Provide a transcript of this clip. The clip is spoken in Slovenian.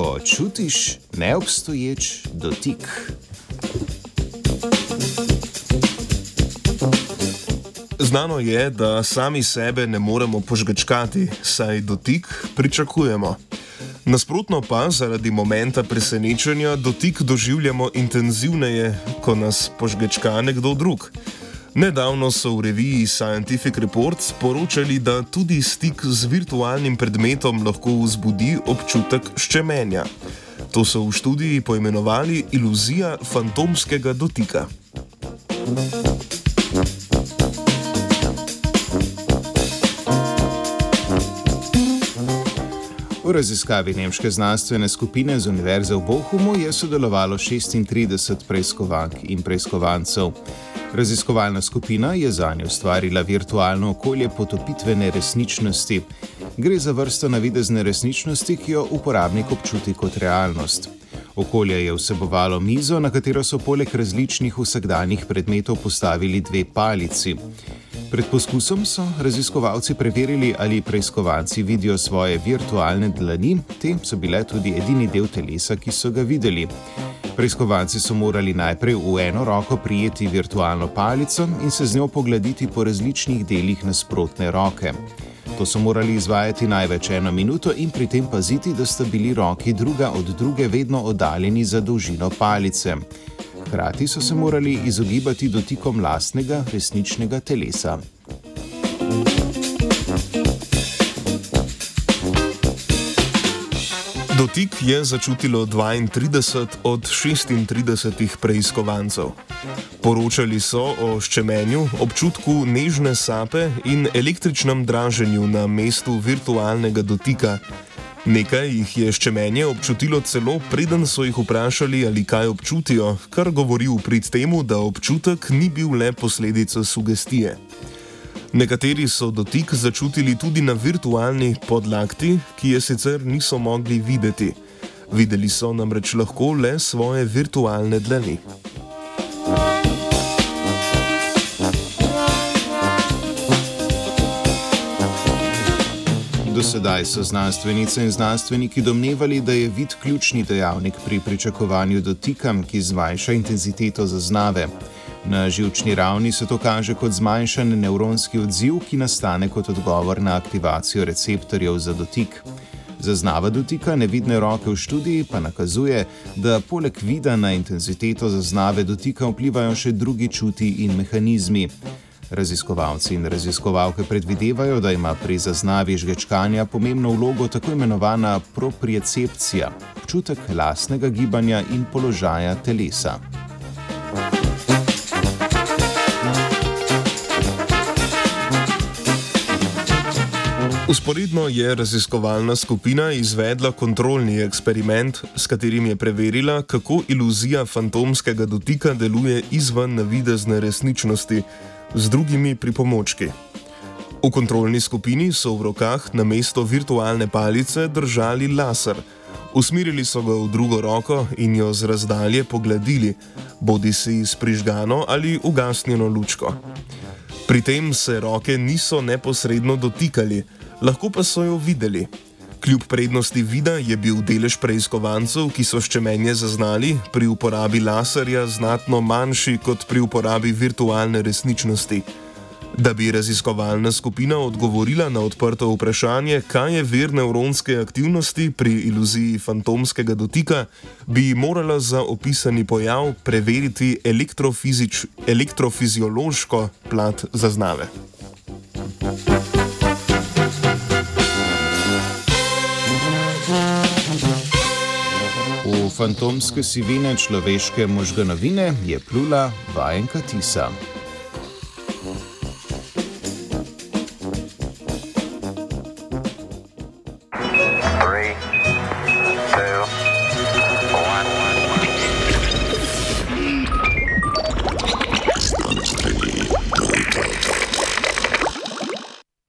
ko čutiš neobstoječ dotik. Znano je, da sami sebe ne moremo požgečkati, saj dotik pričakujemo. Nasprotno pa zaradi momenta presenečenja dotik doživljamo intenzivneje, ko nas požgečka nekdo drug. Nedavno so v reviji Scientific Reports poročali, da tudi stik z virtualnim predmetom lahko vzbudi občutek ščemenja. To so v študiji poimenovali iluzija fantomskega dotika. V raziskavi nemške znanstvene skupine z Univerze v Bohumu je sodelovalo 36 preiskovank in preiskovancev. Raziskovalna skupina je za njo ustvarila virtualno okolje potopitvene resničnosti. Gre za vrsto navidezne resničnosti, ki jo uporabnik občuti kot realnost. Okolje je vsebovalo mizo, na katero so poleg različnih vsakdanjih predmetov postavili dve palici. Pred poskusom so raziskovalci preverili, ali preiskovanci vidijo svoje virtualne dlani, te so bile tudi edini del telesa, ki so ga videli. Preiskovanci so morali najprej v eno roko prijeti virtualno palico in se z njo poglediti po različnih delih nasprotne roke. To so morali izvajati največ eno minuto in pri tem paziti, da sta bili roki druga od druge vedno oddaljeni za dolžino palice. Hkrati so se morali izogibati dotikom lastnega resničnega telesa. Dotik je začutilo 32 od 36 preiskovancev. Poročali so o ščemenju, občutku nežne sape in električnem draženju na mestu virtualnega dotika. Nekaj jih je ščemenje občutilo celo, preden so jih vprašali, ali kaj občutijo, kar govori v prid temu, da občutek ni bil le posledica sugestije. Nekateri so dotik začutili tudi na virtualni podlakti, ki je sicer niso mogli videti. Videli so namreč lahko le svoje virtualne dlani. Do sedaj so znanstvenice in znanstveniki domnevali, da je vid ključni dejavnik pri pričakovanju dotika, ki zmanjša intenziteto zaznave. Na žilčni ravni se to kaže kot zmanjšan nevronski odziv, ki nastane kot odgovor na aktivacijo receptorjev za dotik. Zaznava dotika nevidne roke v študiji pa nakazuje, da poleg vida na intenziteto zaznave dotika vplivajo še drugi čuti in mehanizmi. Raziskovalci in raziskovalke predvidevajo, da ima pri zaznavi žgečkanja pomembno vlogo tako imenovana propriocepcija, občutek lastnega gibanja in položaja telesa. Usporedno je raziskovalna skupina izvedla kontrolni eksperiment, s katerim je preverila, kako iluzija fantomskega dotika deluje izven navidezne resničnosti z drugimi pripomočki. V kontrolni skupini so v rokah na mesto virtualne palice držali laser. Usmerili so ga v drugo roko in jo z razdalje pogledili, bodi si s prižgano ali ugasnjeno lučko. Pri tem se roke niso neposredno dotikali lahko pa so jo videli. Kljub prednosti vida je bil delež preiskovancev, ki so ščemenje zaznali, pri uporabi laserja znatno manjši kot pri uporabi virtualne resničnosti. Da bi raziskovalna skupina odgovorila na odprto vprašanje, kaj je vir nevronske aktivnosti pri iluziji fantomskega dotika, bi morala za opisani pojav preveriti elektrofiziološko plat zaznave. Fantomske sivine človeške možganovine je plula vajenka tisa.